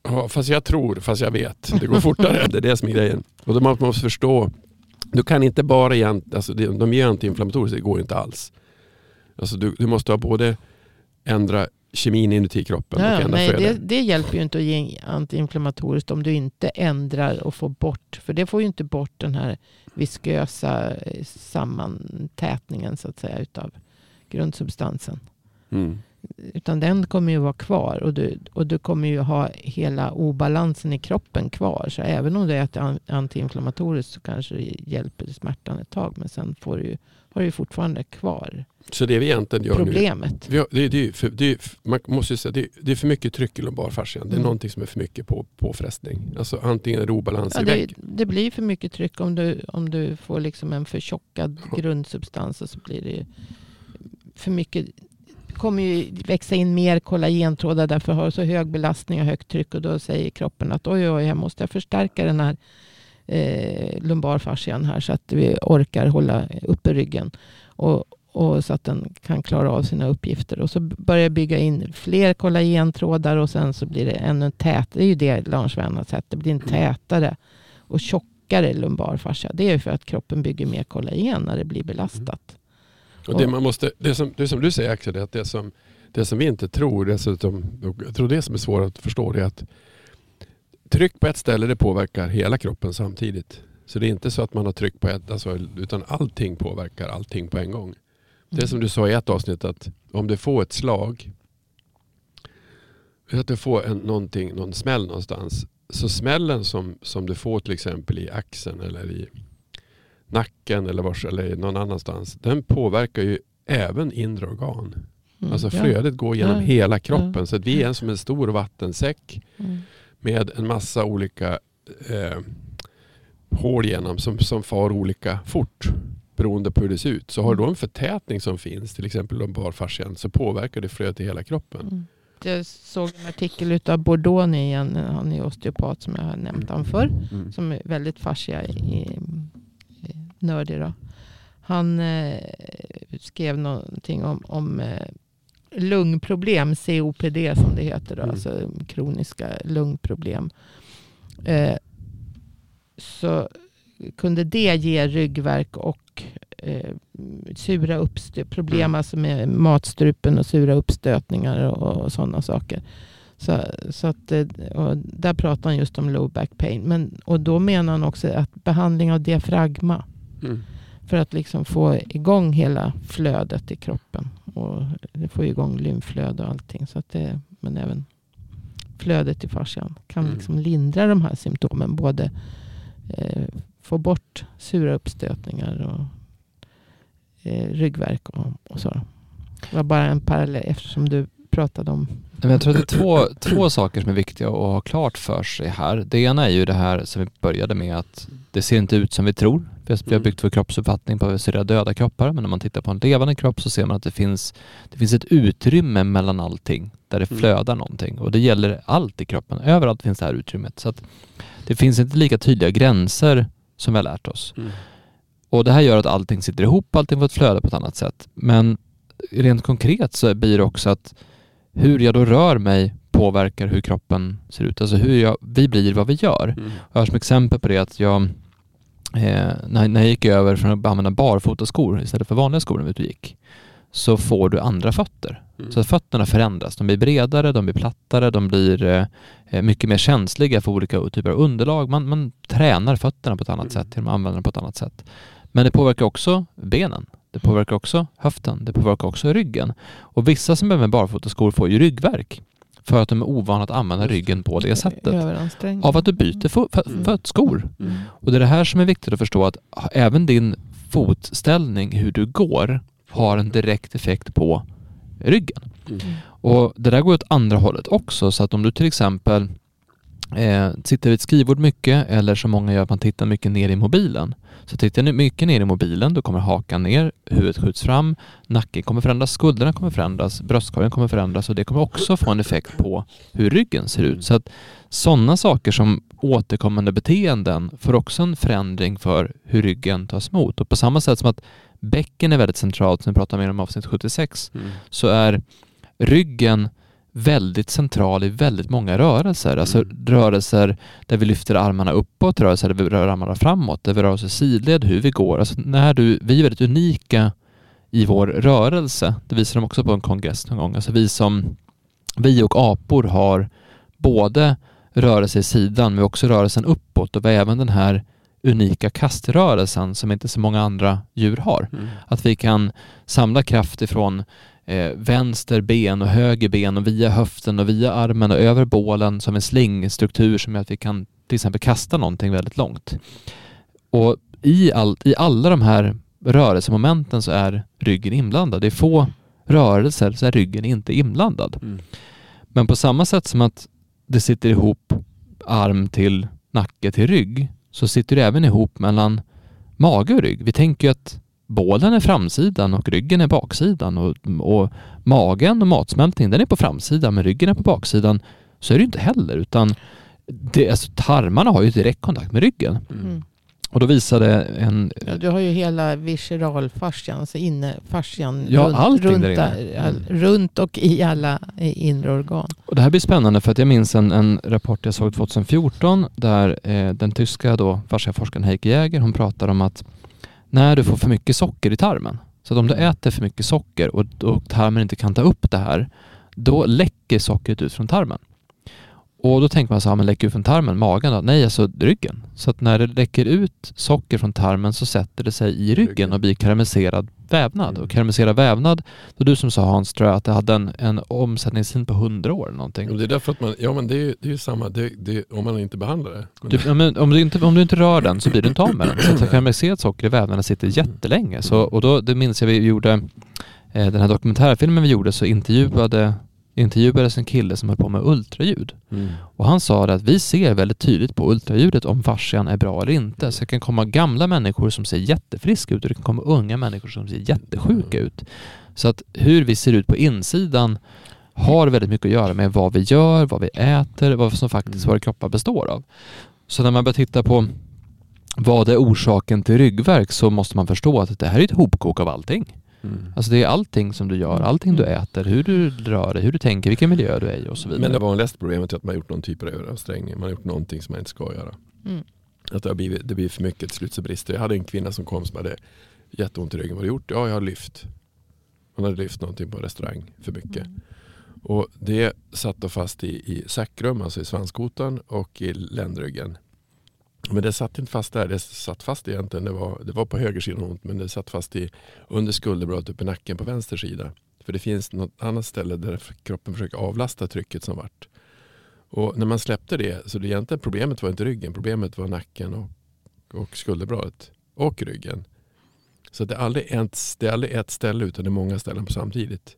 Ja, fast jag tror, fast jag vet. Det går fortare. det är det som är grejen. Och då man måste förstå. Du kan inte bara alltså de ger antiinflammatoriskt, det går inte alls. Alltså du, du måste ha både ändra kemin inuti kroppen och Ja, ändra nej, det, det hjälper ju inte att ge antiinflammatoriskt om du inte ändrar och får bort. För det får ju inte bort den här viskösa eh, sammantätningen så att säga utav grundsubstansen. Mm. Utan den kommer ju vara kvar och du, och du kommer ju ha hela obalansen i kroppen kvar. Så även om du äter an- antiinflammatoriskt så kanske det hjälper smärtan ett tag. Men sen får du, har du ju fortfarande kvar Så det vi egentligen gör nu. problemet. Har, det, är- det, för, det, man måste säga, det, är, det är för mycket tryck i lumbarfascian. Det är Mm. någonting som är för mycket på, påfrestning. Alltså antingen är det obalans Ja, i det, vägg. det blir för mycket tryck om du, om du får liksom en förtjockad grundsubstans. Och så blir det för mycket. Kommer ju växa in mer kollagentrådar därför har så hög belastning och högt tryck. Och då säger kroppen att oj, oj, här måste jag förstärka den här eh, lumbarfascian här så att vi orkar hålla uppe ryggen. Och, och så att den kan klara av sina uppgifter. Och så börjar bygga in fler kollagentrådar och sen så blir det ännu tätare. Det är ju det Lars Wenner har sett. Det blir en tätare och tjockare lumbarfascia. Det är ju för att kroppen bygger mer kollagen när det blir belastat. Och det, man måste, det, som, det som du säger Axel, att det, som, det som vi inte tror, dessutom, jag tror det som är svårt att förstå det är att tryck på ett ställe det påverkar hela kroppen samtidigt. Så det är inte så att man har tryck på ett, alltså, utan allting påverkar allting på en gång. Det är som du sa i ett avsnitt att om du får ett slag, att du får en, någon smäll någonstans, så smällen som, som du får till exempel i axeln eller i nacken eller, vars, eller någon annanstans, den påverkar ju även inre organ. Mm, Alltså ja. flödet går genom Ja. hela kroppen. Ja. Så att vi är som en stor vattensäck Mm. med en massa olika eh, hål genom som, som far olika fort beroende på hur det ser ut. Så har du då en förtätning som finns, till exempel lumbarfascian, så påverkar det flödet i hela kroppen. Mm. Jag såg en artikel av Bordoni. Han är osteopat som jag har nämnt han förr. Mm. Som är väldigt fascia i nördig. Då. Han eh, skrev någonting om, om eh, lungproblem, COPD som det heter. Då, Mm. Alltså kroniska lungproblem. Eh, så kunde det ge ryggverk och eh, sura uppstö- problem Mm. alltså med matstrupen och sura uppstötningar och, och sådana saker. Så, så att, eh, där pratar han just om low back pain. Men, och då menar han också att behandling av diafragma. Mm. För att liksom få igång hela flödet i kroppen. Och får igång lymflöde och allting. Så att det, men även flödet i fascian kan Mm. liksom lindra de här symptomen. Både eh, få bort sura uppstötningar och eh, ryggvärk och, och så. Det var bara en parallell eftersom du pratade om jag tror att det är två, två saker som är viktiga att ha klart för sig här. Det ena är ju det här som vi började med att det ser inte ut som vi tror. Vi har- Mm. byggt vår kroppsuppfattning på att vi ser döda kroppar, men när man tittar på en levande kropp så ser man att det finns, det finns ett utrymme mellan allting där det Mm. flödar någonting. Och det gäller allt i kroppen. Överallt finns det här utrymmet. Så att det finns inte lika tydliga gränser som vi har lärt oss. Mm. Och det här gör att allting sitter ihop, allting får ett flöde på ett annat sätt. Men rent konkret så blir det också att hur jag då rör mig påverkar hur kroppen ser ut. Alltså hur jag, vi blir vad vi gör. Mm. Jag har som exempel på det att jag, eh, när, när jag gick över från att använda barfotaskor istället för vanliga skor när vi ute och gick, så får du andra fötter. Mm. Så fötterna förändras. De blir bredare, de blir plattare, de blir eh, mycket mer känsliga för olika typer av underlag. Man, man tränar fötterna på ett annat Mm. sätt, att använda dem på ett annat sätt. Men det påverkar också benen. Det påverkar också höften. Det påverkar också ryggen. Och vissa som behöver barfotaskor får ju ryggvärk för att de är ovana att använda ryggen på det sättet. Av att du byter Mm. fötskor. Mm. Och det är det här som är viktigt att förstå att även din fotställning, hur du går, har en direkt effekt på ryggen. Mm. Och det där går åt andra hållet också. Så att om du till exempel eh, sitter vid ett skrivbord mycket eller som många gör att man tittar mycket ner i mobilen. Så tittar ni mycket ner i mobilen då kommer hakan ner, huvudet skjuts fram, nacken kommer förändras, skulderna kommer förändras, bröstkorgen kommer förändras och det kommer också få en effekt på hur ryggen ser ut. Så att sådana saker som återkommande beteenden får också en förändring för hur ryggen tas emot. Och på samma sätt som att bäcken är väldigt centralt, som vi pratade mer om i avsnitt 76, Mm. så är ryggen väldigt central i väldigt många rörelser. Alltså Mm. rörelser där vi lyfter armarna uppåt, rörelser där vi rör armarna framåt, där vi rör oss i sidled, hur vi går. Alltså när du, vi är väldigt unika i vår rörelse. Det visar de också på en kongress någon gång. Alltså vi som, vi och apor har både rörelse i sidan men också rörelsen uppåt och vi har även den här unika kaströrelsen som inte så många andra djur har. Mm. Att vi kan samla kraft ifrån eh, vänster ben och höger ben och via höften och via armen och över bålen som en slingstruktur som gör att vi kan till exempel kasta någonting väldigt långt. Och i, all, i alla de här rörelsemomenten så är ryggen inblandad. Det är få rörelser så är ryggen inte inblandad. Mm. Men på samma sätt som att det sitter ihop arm till nacke till rygg så sitter det även ihop mellan mage och rygg. Vi tänker ju att bålen är framsidan och ryggen är baksidan och, och magen och matsmältningen den är på framsidan men ryggen är på baksidan. Så är det inte heller utan det, alltså, tarmarna har ju direkt kontakt med ryggen. Mm. Mm. Och då visade en Ja, du har ju hela visceralfascian, alltså innefascian. Ja, runt, allting runt, där inne. där, all, runt och i alla inre organ. Och det här blir spännande för att jag minns en, en rapport jag såg 2014 där eh, den tyska då, fasciaforskaren Heike Jäger hon pratar om att när du får för mycket socker i tarmen, så om du äter för mycket socker och, och tarmen inte kan ta upp det här, då läcker sockret ut från tarmen. Och då tänker man så här, men läcker ut från tarmen, magen då? Nej, alltså ryggen. Så att när det läcker ut socker från tarmen så sätter det sig i ryggen och blir karamelliserad vävnad. Mm. Och karamelliserad vävnad, då du som sa Hans, tror jag att det hade en, en omsättningstid på 100 år eller någonting. Och Det är därför att man, ja men det är ju, det är ju samma, det, det, om man inte behandlar det. Men Du, ja, men om, du inte, om du inte rör den så blir du inte av med den. Så att karamelliserat socker i vävnaden sitter jättelänge. Så, och då, det minns jag vi gjorde, eh, den här dokumentärfilmen vi gjorde så intervjuade, intervjuades en kille som höll på med ultraljud. Mm. Och han sa att vi ser väldigt tydligt på ultraljudet om fascian är bra eller inte. Så det kan komma gamla människor som ser jättefriska ut och det kan komma unga människor som ser jättesjuka ut. Så att hur vi ser ut på insidan har väldigt mycket att göra med vad vi gör, vad vi äter, vad som faktiskt Mm. våra kroppar består av. Så när man börjar titta på vad är orsaken till ryggvärk så måste man förstå att det här är ett hopkok av allting. Mm. Alltså det är allting som du gör, allting du äter, hur du rör dig, hur du tänker, vilken miljö du är i och så vidare. Men det vanligaste problemet är att man har gjort någon typ av överansträngning. Man har gjort någonting som man inte ska göra. Mm. Att det, har blivit, det blir för mycket, till slut så brister. Jag hade en kvinna som kom som hade jätteont i ryggen. Vad har du gjort? Ja, jag har lyft. Hon hade lyft någonting på restaurang för mycket. Och det satt då fast i, i sacrum, alltså i svanskotan och i ländryggen. Men det satt inte fast där. Det satt fast egentligen. Det var, det var på höger sida ont men det satt fast i, under skulderbladet uppe i nacken på vänster sida. För det finns något annat ställe där kroppen försöker avlasta trycket som vart. Och när man släppte det, så det egentligen problemet var inte ryggen, problemet var nacken och, och skulderbladet och ryggen. Så det är, aldrig ett, det är aldrig ett ställe utan det är många ställen på samtidigt.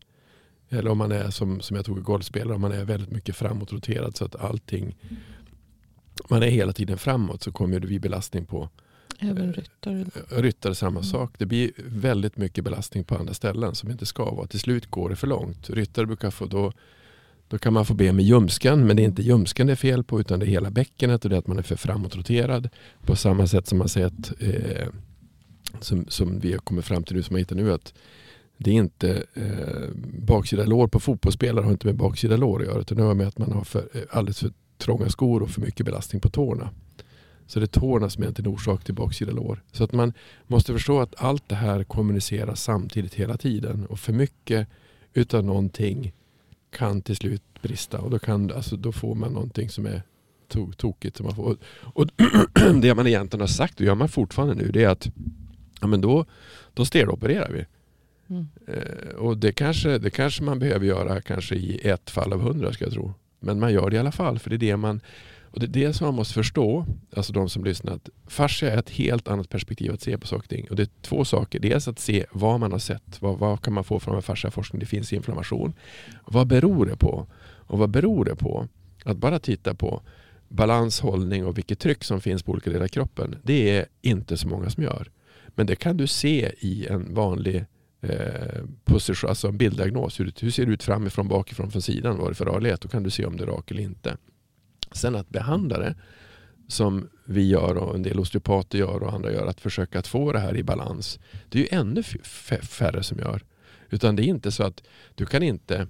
Eller om man är som, som jag tog i golfspelare, om man är väldigt mycket framåtroterad så att allting, man är hela tiden framåt så kommer det bli belastning på Även ryttare. ryttare samma Mm. sak. Det blir väldigt mycket belastning på andra ställen som inte ska vara. Till slut går det för långt. Ryttare brukar få då, då kan man få be med ljumsken men det är inte ljumsken det är fel på utan det är hela bäckenet och det är att man är för framåtroterad. På samma sätt som man säger att eh, som, som vi har kommit fram till nu som jag hittar nu att det är inte eh, baksida lår på fotbollsspelare har inte med baksida lår att göra utan det har med att man har för, eh, alldeles för trånga skor och för mycket belastning på tårna. Så det är tårna som är orsak till baksida lår. Så att man måste förstå att allt det här kommuniceras samtidigt hela tiden. Och för mycket utav någonting kan till slut brista. Och då, kan, alltså, då får man någonting som är to tokigt. Som man får. Och det man egentligen har sagt, och gör man fortfarande nu, det är att ja, men då, då stelopererar vi. Mm. Eh, och det kanske, det kanske man behöver göra kanske i ett fall av hundra ska jag tro. Men man gör det i alla fall för det är det man och det är det som man måste förstå, alltså de som lyssnar, att fascia är ett helt annat perspektiv att se på saker och ting. Och det är två saker. Dels att se vad man har sett. Vad, vad kan man få från fasciaforskning? Det finns inflammation. Vad beror det på? Och vad beror det på? Att bara titta på balans, hållning och vilket tryck som finns på olika delar av kroppen. Det är inte så många som gör. Men det kan du se i en vanlig eh, position, alltså en bilddiagnos. Hur, hur ser det ut framifrån, bakifrån, från sidan? Vad är det för rörlighet? Då kan du se om det är rak eller inte. Sen att behandla det som vi gör och en del osteopater gör och andra gör, att försöka att få det här i balans. Det är ju ännu färre som gör. Utan det är inte så att du kan inte,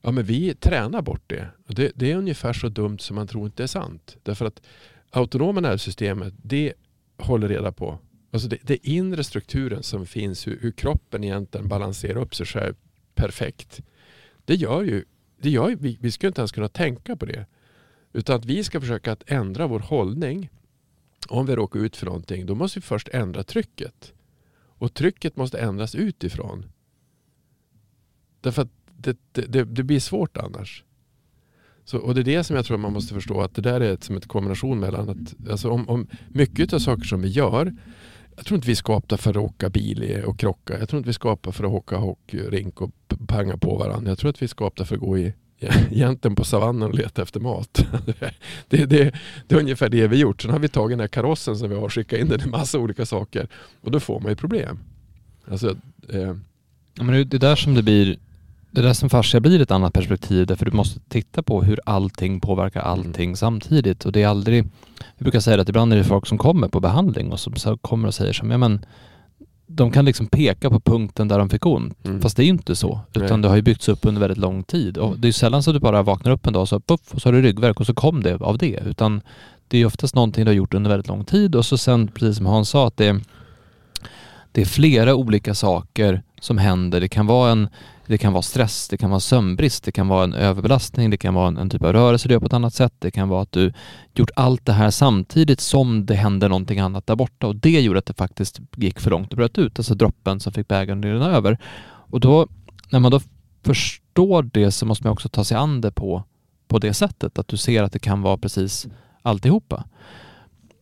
ja men vi tränar bort det. det. Det är ungefär så dumt som man tror inte är sant. Därför att autonoma nervsystemet, det håller reda på Alltså det, det inre strukturen som finns, hur, hur, kroppen egentligen balanserar upp sig själv perfekt. Det gör ju, det gör ju vi, vi skulle inte ens kunna tänka på det. Utan att vi ska försöka att ändra vår hållning. Om vi råkar ut för någonting, då måste vi först ändra trycket. Och trycket måste ändras utifrån. Därför att det, det, det blir svårt annars. Så, och det är det som jag tror man måste förstå att det där är ett, som en kombination mellan att alltså om, om mycket av saker som vi gör jag tror inte vi skapar för att åka bil och krocka. Jag tror inte vi skapar för att åka hockeyrink och panga på varandra. Jag tror att vi skapar för att gå i egentligen på savannen och leta efter mat. Det, det, det, är ungefär det vi gjort. Sen har vi tagit den här karossen som vi har och skickat in den i massa olika saker. Och då får man ju problem. Alltså, eh. ja, men det är där som det blir det där som fascia blir ett annat perspektiv därför du måste titta på hur allting påverkar mm. allting mm. samtidigt och det är aldrig, vi brukar säga att ibland är det folk som kommer på behandling och som kommer och säger som, ja men de kan liksom peka på punkten där de fick ont. Mm. Fast det är ju inte så. Utan Nej. det har ju byggts upp under väldigt lång tid. Och det är sällan så att du bara vaknar upp en dag och så, puff, och så har du ryggverk och så kom det av det. Utan det är oftast någonting du har gjort under väldigt lång tid och så sen, precis som Hans sa, att det, det är flera olika saker som händer. Det kan vara en det kan vara stress, det kan vara sömnbrist, det kan vara en överbelastning, det kan vara en, en typ av rörelse du gör på ett annat sätt, det kan vara att du gjort allt det här samtidigt som det händer någonting annat där borta och det gjorde att det faktiskt gick för långt och bröt ut, alltså droppen som fick bägaren att rinna över. Och då, när man då förstår det så måste man också ta sig an det på, på det sättet, att du ser att det kan vara precis alltihopa.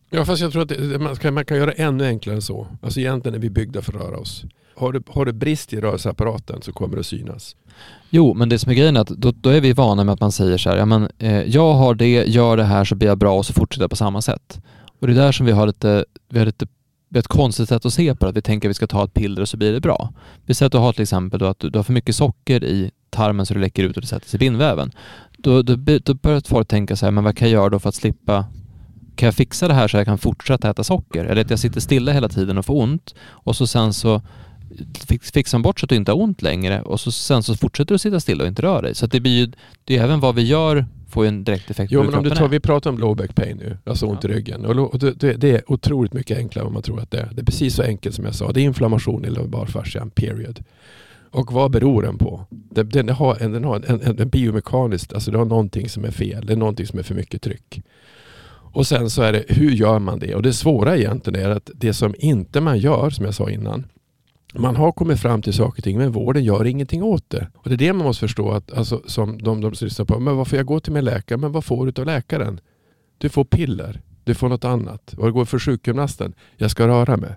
Ja, fast jag tror att det, man, kan, man kan göra ännu enklare än så. Alltså egentligen är vi byggda för att röra oss har du, har du brist i rörelseapparaten så kommer det synas. Jo, men det som är grejen är att då, då är vi vana med att man säger så här, ja men eh, jag har det, gör det här så blir jag bra och så fortsätter jag på samma sätt. Och det är där som vi har lite, vi har lite ett konstigt sätt att se på det, att vi tänker att vi ska ta ett piller och så blir det bra. Vi säger att du har till exempel då att du, du har för mycket socker i tarmen så det läcker ut och det sätter sig i bindväven. Då, då, då börjar folk tänka så här, men vad kan jag göra då för att slippa kan jag fixa det här så jag kan fortsätta äta socker? Eller att jag sitter stilla hela tiden och får ont och så sen så fixar man bort så att du inte har ont längre och så, sen så fortsätter du sitta stilla och inte röra dig. Så att det blir ju, det är även vad vi gör får ju en direkt effekt jo, på men om du tar, Vi pratar om low back pain nu, alltså ont ja. i ryggen. Och det, det, är otroligt mycket enklare än man tror att det är. Det är precis så enkelt som jag sa. Det är inflammation i lumbalfascian, period. Och vad beror den på? Den, den har, en, den har en, en, en biomekaniskt, alltså det har någonting som är fel. Det är någonting som är för mycket tryck. Och sen så är det, hur gör man det? Och det svåra egentligen är att det som inte man gör, som jag sa innan, man har kommit fram till saker och ting men vården gör ingenting åt det. Och Det är det man måste förstå. att alltså, som de, de som lyssnar på. Men varför jag går till min läkare? Men vad får du av läkaren? Du får piller. Du får något annat. Vad går för sjukgymnasten? Jag ska röra mig.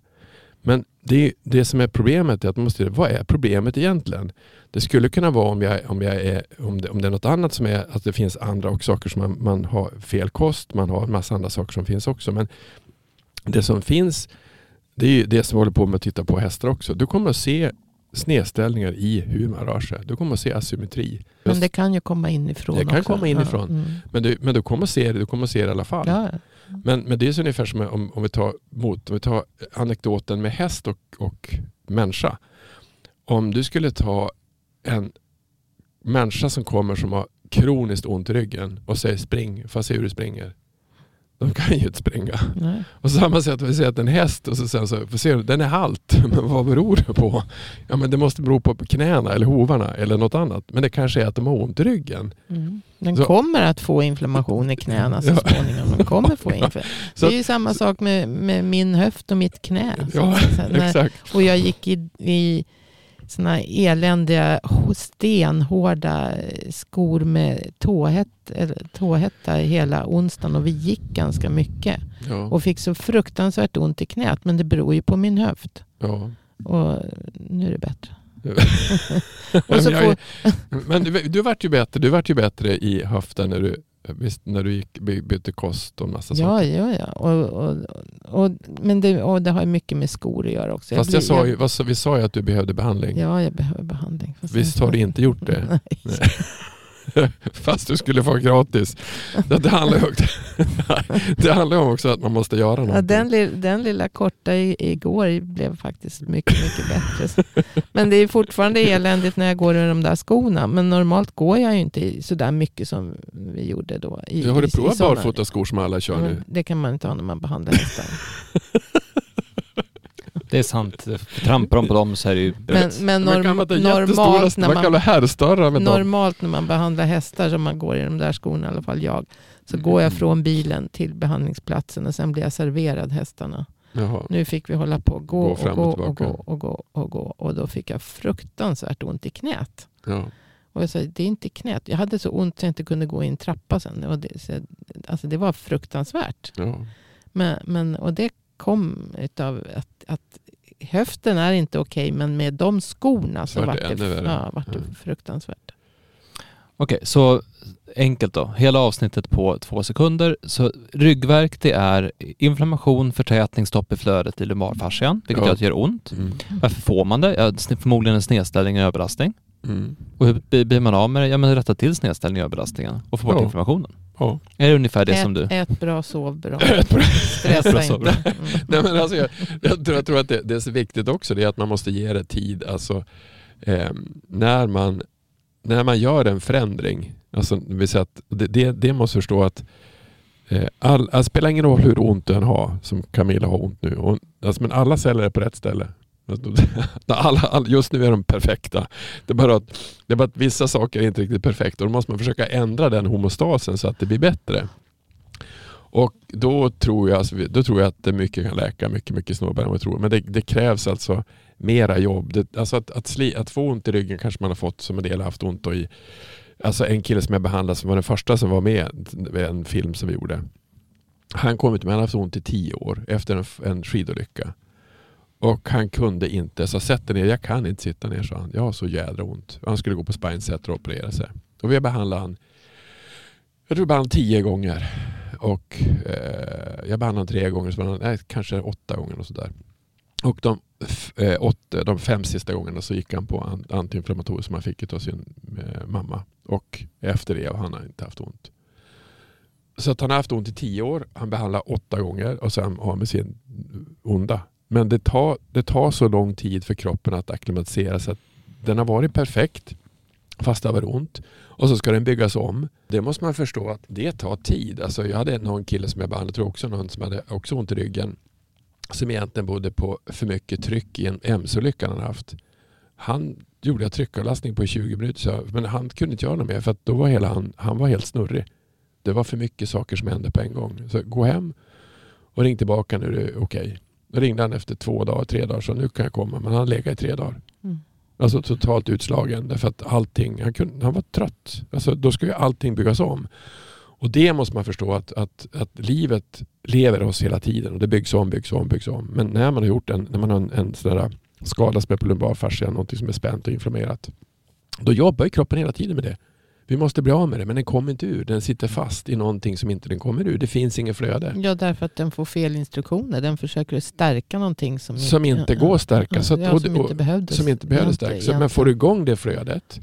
Men det, det som är problemet är att man måste vad är problemet egentligen? Det skulle kunna vara om, jag, om, jag är, om, det, om det är något annat som är att det finns andra och saker som man, man har fel kost. Man har en massa andra saker som finns också. Men det som finns det är ju det som håller på med att titta på hästar också. Du kommer att se snedställningar i hur man rör sig. Du kommer att se asymmetri. Men det kan ju komma inifrån Det kan också. komma inifrån. Ja. Mm. Men, du, men du kommer att se det, du kommer att se det i alla fall. Ja. Men, men det är så ungefär som om, om, vi tar, mot, om vi tar anekdoten med häst och, och människa. Om du skulle ta en människa som kommer som har kroniskt ont i ryggen och säger spring, jag se hur du springer? De kan ju inte springa. Nej. Och samma sätt, vi säger att en häst och så sen så, för ser du, den är halt. Men vad beror det på? Ja men det måste bero på knäna eller hovarna eller något annat. Men det kanske är att de har ont i ryggen. Mm. Den Så- kommer att få inflammation i knäna så småningom. Den kommer få inflammation. Det är ju samma sak med, med min höft och mitt knä. Ja, exakt. Och jag gick i, i såna eländiga stenhårda skor med tåhätta hela onsdagen och vi gick ganska mycket. Ja, Och fick så fruktansvärt ont i knät men det beror ju på min höft. ja. Och nu är det bättre. men, jag, men du, du vart ju bättre. Du vart ju bättre i höften när du, visst, när du gick, by- bytte kost och massa Ja, saker. ja, ja. Och, och, och, men det, och det har mycket med skor att göra också. Fast blir- jag sa ju, vi sa ju att du behövde behandling. Ja, jag behöver behandling. Fast Visst jag- har du inte gjort det? Nej. Nej. Fast du skulle få gratis. Det, handlar ju det handlar om också att man måste göra någonting. Ja, den, lill- den lilla korta igår blev faktiskt mycket, mycket bättre. Men det är fortfarande eländigt när jag går i de där skorna. Men normalt går jag ju inte så där mycket som vi gjorde då. I, har du provat barfotaskor som alla kör nu? Det kan man inte ha när man behandlar hästar. Det är sant. Trampar de på dem så är det ju... Men, men Man kan norm, ha jättestora, normalt, när man kan man, med dem. normalt när man behandlar hästar, som man går i de där skorna, i alla fall jag, så går Mm. jag från bilen till behandlingsplatsen och sen blir jag serverad hästarna. Jaha. Nu fick vi hålla på och gå, Gå och, fram gå och och, gå och gå och gå. Och då fick jag fruktansvärt ont i knät. Ja. Och jag sa, det är inte knät. Jag hade så ont så jag inte kunde gå i en trappa sen. Och det, så, alltså det var fruktansvärt. Ja. Men, men, och det kom utav att, att höften är inte okej. men med de skorna så Var var det det, ja, vart det Mm. fruktansvärt. Okej, så enkelt då. Hela avsnittet på två sekunder. Så ryggvärk det är inflammation, förtätning, stopp i flödet i lumbalfascian, vilket Ja. gör att det gör ont. Mm. Varför får man det? Ja, förmodligen en snedställning och överlastning. Mm. Och hur blir- man av med det? Ja men rätta till snedställning och överlastningen och få bort Ja. inflammationen. Ja. Är det ungefär det ät, som du... ät bra, sov bra. Stressa inte. Mm. Nej, men alltså, jag, jag, tror, jag tror att det, det är så viktigt också det är att man måste ge det tid. Alltså, ehm, när, man, när man gör en förändring, alltså, att det, det, det måste förstå att eh, all, det spelar ingen roll hur ont den har, som Camilla har ont nu. Och, alltså, men alla celler är på rätt ställe. Alla, alla, just nu är de perfekta. Det är, bara att, det är bara att vissa saker är inte riktigt perfekta och då måste man försöka ändra den homostasen så att det blir bättre. Och då tror jag, alltså, då tror jag att det mycket kan läka mycket, mycket snabbare än vad jag tror. Men det, det krävs alltså mera jobb. Det, alltså att, att, sli, att få ont i ryggen kanske man har fått som en del har haft ont i. Alltså en kille som jag behandlade som var den första som var med i en film som vi gjorde. Han kom ut med, han har haft ont i tio år efter en, en skidolycka. Och han kunde inte, så sätt dig ner, jag kan inte sitta ner sa han. Jag har så jädra ont. Han skulle gå på spinesetter och operera sig. Och vi behandlade han, jag tror behandlade tio gånger. Och eh, jag behandlade honom tre gånger, så han, nej, kanske åtta gånger och sådär. Och de, eh, åtta, de fem sista gångerna så gick han på antiinflammatoriskt som han fick av sin eh, mamma. Och efter det har han inte haft ont. Så att han har haft ont i tio år, han behandlar åtta gånger och sen har han med sin onda. Men det tar, det tar så lång tid för kroppen att acklimatisera sig. att Den har varit perfekt fast det har varit ont. Och så ska den byggas om. Det måste man förstå att det tar tid. Alltså jag hade någon kille som jag behandlade, tror också någon som hade också ont i ryggen. Som egentligen bodde på för mycket tryck i en MC-olycka han haft. Han gjorde jag tryckavlastning på i 20 minuter. Så, men han kunde inte göra något mer för att då var hela han, han var helt snurrig. Det var för mycket saker som hände på en gång. Så gå hem och ring tillbaka när du är okej. okej. Då ringde han efter två dagar, tre dagar så nu kan jag komma. Men han legat i tre dagar. Mm. Alltså totalt utslagen därför att allting, han, kunde, han var trött. Alltså, då ska ju allting byggas om. Och det måste man förstå att, att, att livet lever oss hela tiden och det byggs om, byggs om, byggs om. Men när man har gjort en, när man har en, en sån där skada som är på lumbalfascian, någonting som är spänt och inflammerat. Då jobbar ju kroppen hela tiden med det. Vi måste bli av med det men den kommer inte ur. Den sitter fast i någonting som inte den kommer ur. Det finns inget flöde. Ja, därför att den får fel instruktioner. Den försöker stärka någonting som, Som inte går att stärka. Ja, Så att, ja, och, som inte behövdes. som inte egentligen- stärkas. Men får du igång det flödet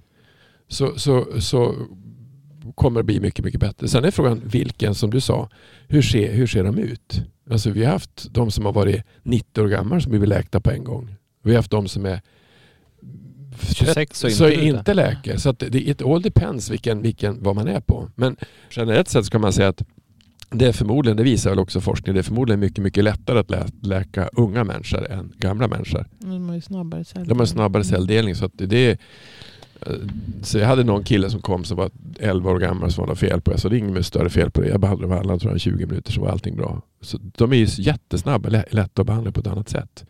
så, så, så kommer det bli mycket, mycket bättre. Sen är frågan vilken, som du sa, hur ser, hur ser de ut? Alltså vi har haft de som har varit 90 år gamla som blivit läkta på en gång. Vi har haft de som är 26 och så inte inte, läker. Så att det, it all depends vilken, vilken, vad man är på. Men generellt sett ska man säga att det är förmodligen, det visar väl också forskning, det är förmodligen mycket, mycket lättare att lä läka unga människor än gamla människor. De har ju snabbare celldelning. De har snabbare celldelning. Så, att det är, eh, så jag hade någon kille som kom som var 11 år gammal som var något fel på. Jag sa det är inget mer fel på det. Jag behandlade alla tror jag, 20 minuter så var allting bra. Så de är ju jättesnabba, lätta att behandla på ett annat sätt.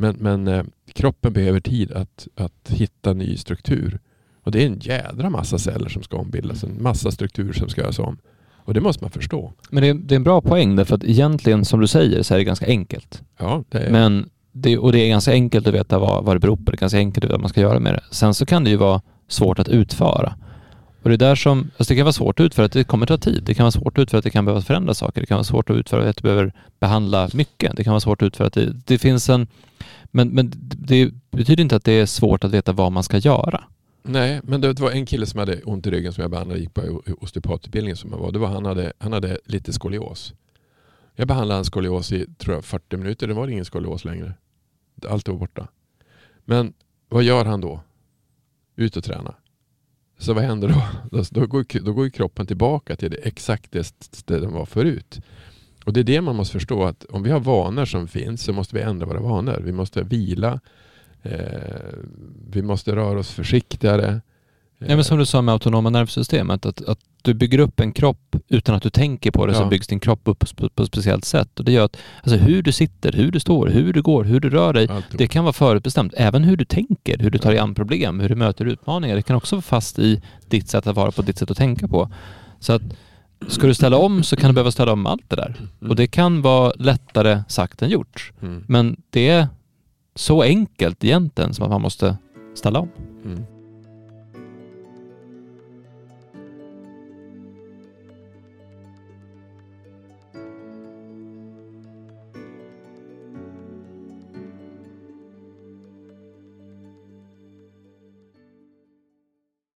Men, men eh, kroppen behöver tid att, att hitta ny struktur. Och det är en jädra massa celler som ska ombildas. En massa struktur som ska göras om. Och det måste man förstå. Men det är, det är en bra poäng därför att egentligen som du säger så är det ganska enkelt. Ja, det är... Men det, och det är ganska enkelt att veta vad, vad det beror på. Det är ganska enkelt att veta vad man ska göra med det. Sen så kan det ju vara svårt att utföra. Och det är där som, alltså det kan vara svårt att utföra att det kommer ta tid. Det kan vara svårt att utföra att det kan behöva förändra saker. Det kan vara svårt att utföra att du behöver behandla mycket. Det kan vara svårt att utföra att det, det finns en, men, men det betyder inte att det är svårt att veta vad man ska göra. Nej, men det var en kille som hade ont i ryggen som jag behandlade, gick på osteopatutbildningen som jag var. Det var han, hade, han hade lite skolios. Jag behandlade hans skolios i tror jag, 40 minuter. Det var ingen skolios längre. Allt var borta. Men vad gör han då? Ut och träna. Så vad händer då? Då går, då går kroppen tillbaka till det exakt det, det den var förut. Och det är det man måste förstå att om vi har vanor som finns så måste vi ändra våra vanor. Vi måste vila, Eh, vi måste röra oss försiktigare. Ja, men som du sa med autonoma nervsystemet, att, att du bygger upp en kropp utan att du tänker på det ja. så byggs din kropp upp på, på ett speciellt sätt. Och det gör att alltså, hur du sitter, hur du står, hur du går, hur du rör dig, Alltid. det kan vara förutbestämt. Även hur du tänker, hur du tar dig an problem, hur du möter utmaningar. Det kan också vara fast i ditt sätt att vara på, ditt sätt att tänka på. Så att ska du ställa om så kan du behöva ställa om allt det där. Mm. Och det kan vara lättare sagt än gjort. Mm. Men det är så enkelt egentligen som att man måste ställa om. Mm.